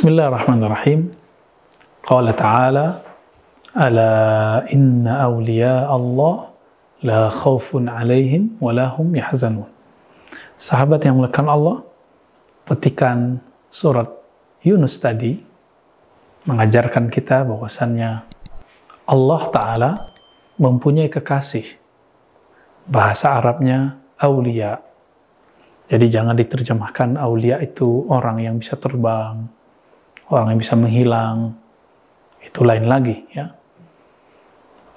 Bismillahirrahmanirrahim. Qala ta'ala, Ala inna awliya Allah la khawfun alaihim wa lahum yahzanun. Sahabat yang melekan Allah, petikan surat Yunus tadi mengajarkan kita bahwasannya Allah Ta'ala mempunyai kekasih. Bahasa Arabnya aulia. Jadi jangan diterjemahkan aulia itu orang yang bisa terbang, orang yang bisa menghilang. Itu lain lagi ya.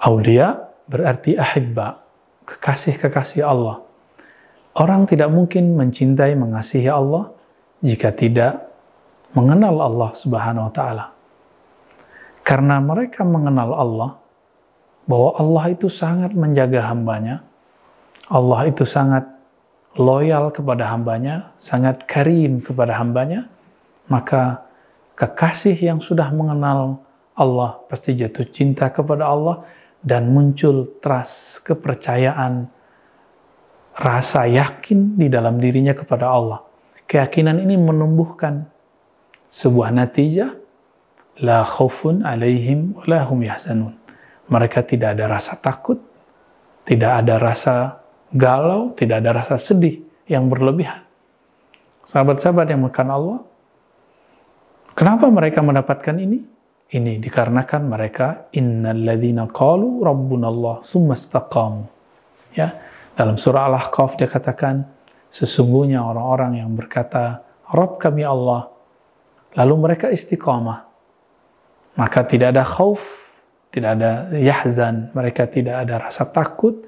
Aulia berarti ahibba, kekasih-kekasih Allah. Orang tidak mungkin mencintai, mengasihi Allah jika tidak mengenal Allah Subhanahu wa taala. Karena mereka mengenal Allah bahwa Allah itu sangat menjaga hambanya. Allah itu sangat loyal kepada hambanya, sangat karim kepada hambanya, maka kekasih yang sudah mengenal Allah pasti jatuh cinta kepada Allah dan muncul trust, kepercayaan, rasa yakin di dalam dirinya kepada Allah. Keyakinan ini menumbuhkan sebuah natijah la khaufun alaihim la hum yahzanun. Mereka tidak ada rasa takut, tidak ada rasa galau, tidak ada rasa sedih yang berlebihan. Sahabat-sahabat yang makan Allah, kenapa mereka mendapatkan ini? Ini dikarenakan mereka innalladzina qalu rabbunallah summastaqamu. Ya, dalam surah Al-Ahqaf dia katakan sesungguhnya orang-orang yang berkata Rabb kami Allah lalu mereka istiqamah maka tidak ada khauf, tidak ada yahzan, mereka tidak ada rasa takut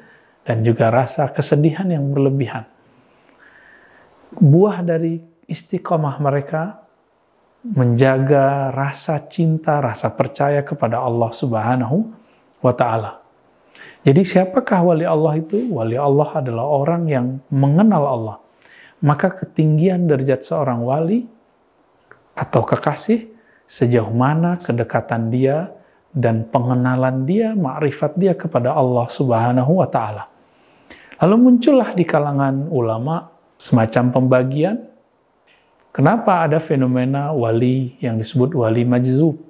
dan juga rasa kesedihan yang berlebihan. Buah dari istiqamah mereka menjaga rasa cinta, rasa percaya kepada Allah Subhanahu wa taala. Jadi siapakah wali Allah itu? Wali Allah adalah orang yang mengenal Allah. Maka ketinggian derajat seorang wali atau kekasih sejauh mana kedekatan dia dan pengenalan dia, makrifat dia kepada Allah Subhanahu wa taala. Lalu muncullah di kalangan ulama semacam pembagian Kenapa ada fenomena wali yang disebut wali majzub?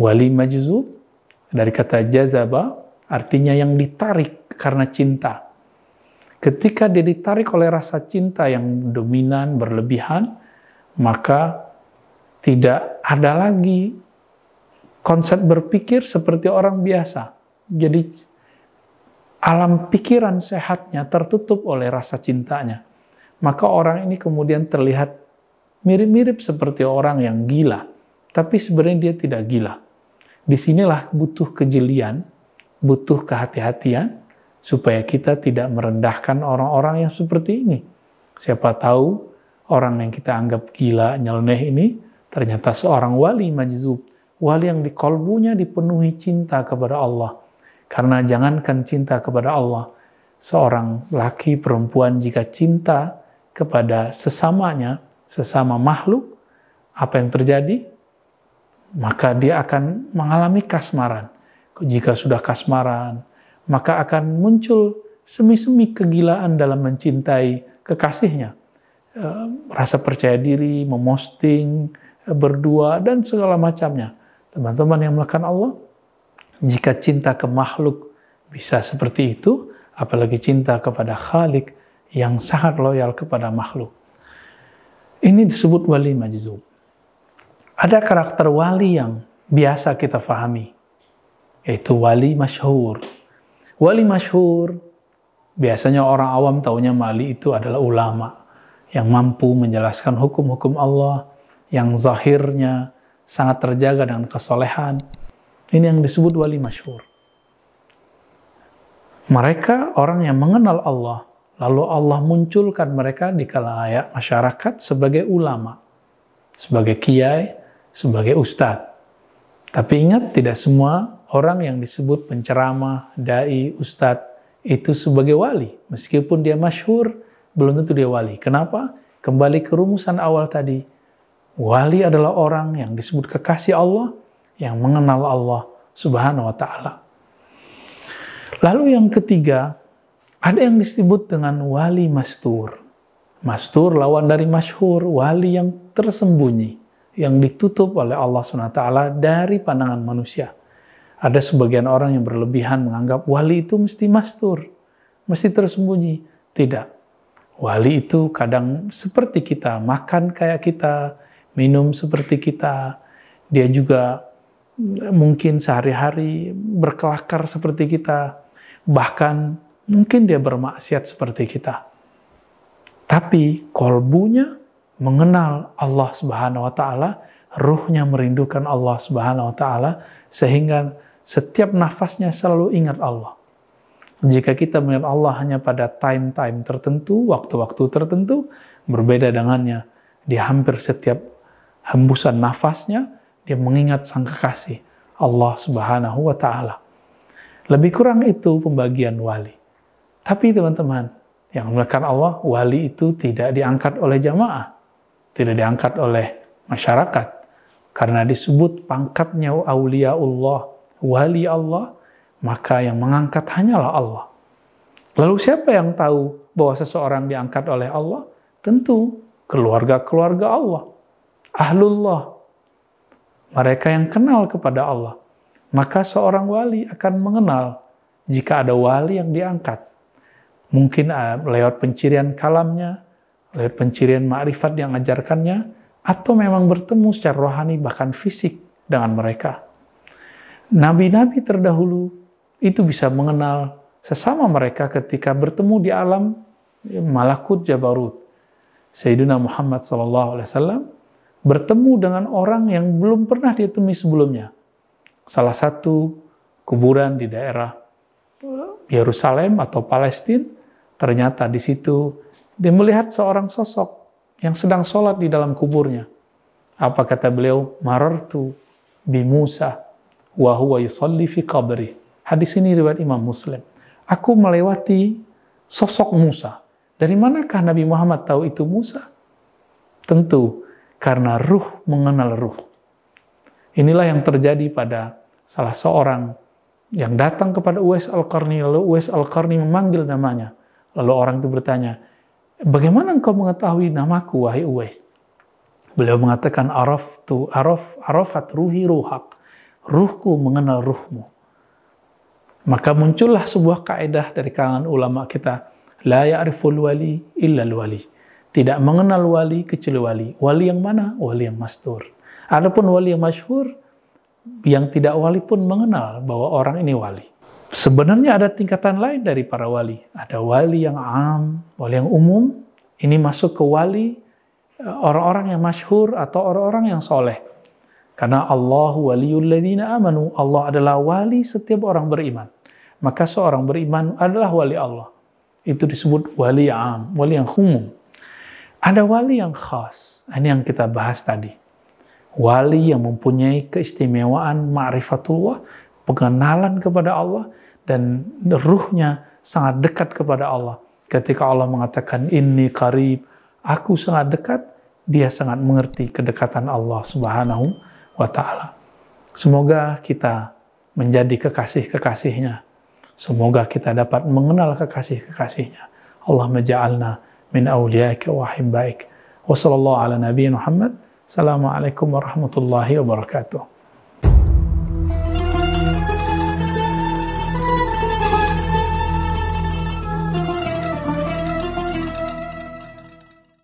Wali majzub dari kata jazaba artinya yang ditarik karena cinta. Ketika dia ditarik oleh rasa cinta yang dominan, berlebihan, maka tidak ada lagi konsep berpikir seperti orang biasa. Jadi alam pikiran sehatnya tertutup oleh rasa cintanya maka orang ini kemudian terlihat mirip-mirip seperti orang yang gila, tapi sebenarnya dia tidak gila. Di sinilah butuh kejelian, butuh kehati-hatian, supaya kita tidak merendahkan orang-orang yang seperti ini. Siapa tahu orang yang kita anggap gila, nyeleneh ini, ternyata seorang wali majzub. Wali yang di kolbunya dipenuhi cinta kepada Allah. Karena jangankan cinta kepada Allah, seorang laki perempuan jika cinta kepada sesamanya, sesama makhluk, apa yang terjadi? Maka dia akan mengalami kasmaran. Jika sudah kasmaran, maka akan muncul semi-semi kegilaan dalam mencintai kekasihnya. Eh, rasa percaya diri, memosting, eh, berdua, dan segala macamnya. Teman-teman yang melakukan Allah, jika cinta ke makhluk bisa seperti itu, apalagi cinta kepada Khalik, yang sangat loyal kepada makhluk. Ini disebut wali majzub. Ada karakter wali yang biasa kita fahami, yaitu wali masyhur. Wali masyhur biasanya orang awam taunya wali itu adalah ulama yang mampu menjelaskan hukum-hukum Allah yang zahirnya sangat terjaga dengan kesolehan. Ini yang disebut wali masyhur. Mereka orang yang mengenal Allah Lalu Allah munculkan mereka di kalangan masyarakat sebagai ulama, sebagai kiai, sebagai ustadz. Tapi ingat, tidak semua orang yang disebut penceramah, dai, ustadz itu sebagai wali. Meskipun dia masyhur, belum tentu dia wali. Kenapa? Kembali ke rumusan awal tadi. Wali adalah orang yang disebut kekasih Allah, yang mengenal Allah subhanahu wa ta'ala. Lalu yang ketiga, ada yang disebut dengan wali mastur. Mastur lawan dari masyhur, wali yang tersembunyi. yang ditutup oleh Allah SWT dari pandangan manusia. Ada sebagian orang yang berlebihan menganggap wali itu mesti mastur, mesti tersembunyi. Tidak. Wali itu kadang seperti kita, makan kayak kita, minum seperti kita. Dia juga mungkin sehari-hari berkelakar seperti kita. Bahkan mungkin dia bermaksiat seperti kita. Tapi kolbunya mengenal Allah Subhanahu wa taala, ruhnya merindukan Allah Subhanahu wa taala sehingga setiap nafasnya selalu ingat Allah. Jika kita melihat Allah hanya pada time-time tertentu, waktu-waktu tertentu, berbeda dengannya. Di hampir setiap hembusan nafasnya, dia mengingat sang kekasih, Allah subhanahu wa ta'ala. Lebih kurang itu pembagian wali. Tapi teman-teman, yang melakukan Allah, wali itu tidak diangkat oleh jamaah. Tidak diangkat oleh masyarakat. Karena disebut pangkatnya awliya Allah, wali Allah, maka yang mengangkat hanyalah Allah. Lalu siapa yang tahu bahwa seseorang diangkat oleh Allah? Tentu keluarga-keluarga Allah. Ahlullah. Mereka yang kenal kepada Allah. Maka seorang wali akan mengenal jika ada wali yang diangkat. Mungkin ah, lewat pencirian kalamnya, lewat pencirian ma'rifat yang ajarkannya, atau memang bertemu secara rohani bahkan fisik dengan mereka nabi-nabi terdahulu itu bisa mengenal sesama mereka ketika bertemu di alam malakut jabarut. Sayyidina Muhammad SAW bertemu dengan orang yang belum pernah dia temui sebelumnya. Salah satu kuburan di daerah Yerusalem atau Palestina, ternyata di situ dia melihat seorang sosok yang sedang sholat di dalam kuburnya. Apa kata beliau? Marartu bi Musa wa huwa yusalli fi qabri. Hadis ini riwayat Imam Muslim. Aku melewati sosok Musa. Dari manakah Nabi Muhammad tahu itu Musa? Tentu karena ruh mengenal ruh. Inilah yang terjadi pada salah seorang yang datang kepada Uwais Al-Qarni, lalu Uwais Al-Qarni memanggil namanya. Lalu orang itu bertanya, bagaimana engkau mengetahui namaku, wahai Uwais? Beliau mengatakan, araf tu araf arafat ruhi ruhak ruhku mengenal ruhmu. Maka muncullah sebuah kaidah dari kalangan ulama kita, la ya'riful wali illa wali. Tidak mengenal wali kecuali wali. Wali yang mana? Wali yang mastur. Adapun wali yang masyhur, yang tidak wali pun mengenal bahwa orang ini wali. Sebenarnya ada tingkatan lain dari para wali. Ada wali yang am, wali yang umum. Ini masuk ke wali eh, orang-orang yang masyhur atau orang-orang yang soleh. Karena Allah waliyul ladina amanu. Allah adalah wali setiap orang beriman. Maka seorang beriman adalah wali Allah. Itu disebut wali am, wali yang umum. Ada wali yang khas. Ini yang kita bahas tadi. Wali yang mempunyai keistimewaan ma'rifatullah, pengenalan kepada Allah, dan ruhnya sangat dekat kepada Allah. Ketika Allah mengatakan, ini karib, aku sangat dekat, dia sangat mengerti kedekatan Allah subhanahu wa ta'ala. Semoga kita menjadi kekasih-kekasihnya. Semoga kita dapat mengenal kekasih-kekasihnya. Allah maja'alna min awliyaika wa hibbaik. Wa sallallahu ala nabi Muhammad. Assalamualaikum warahmatullahi wabarakatuh.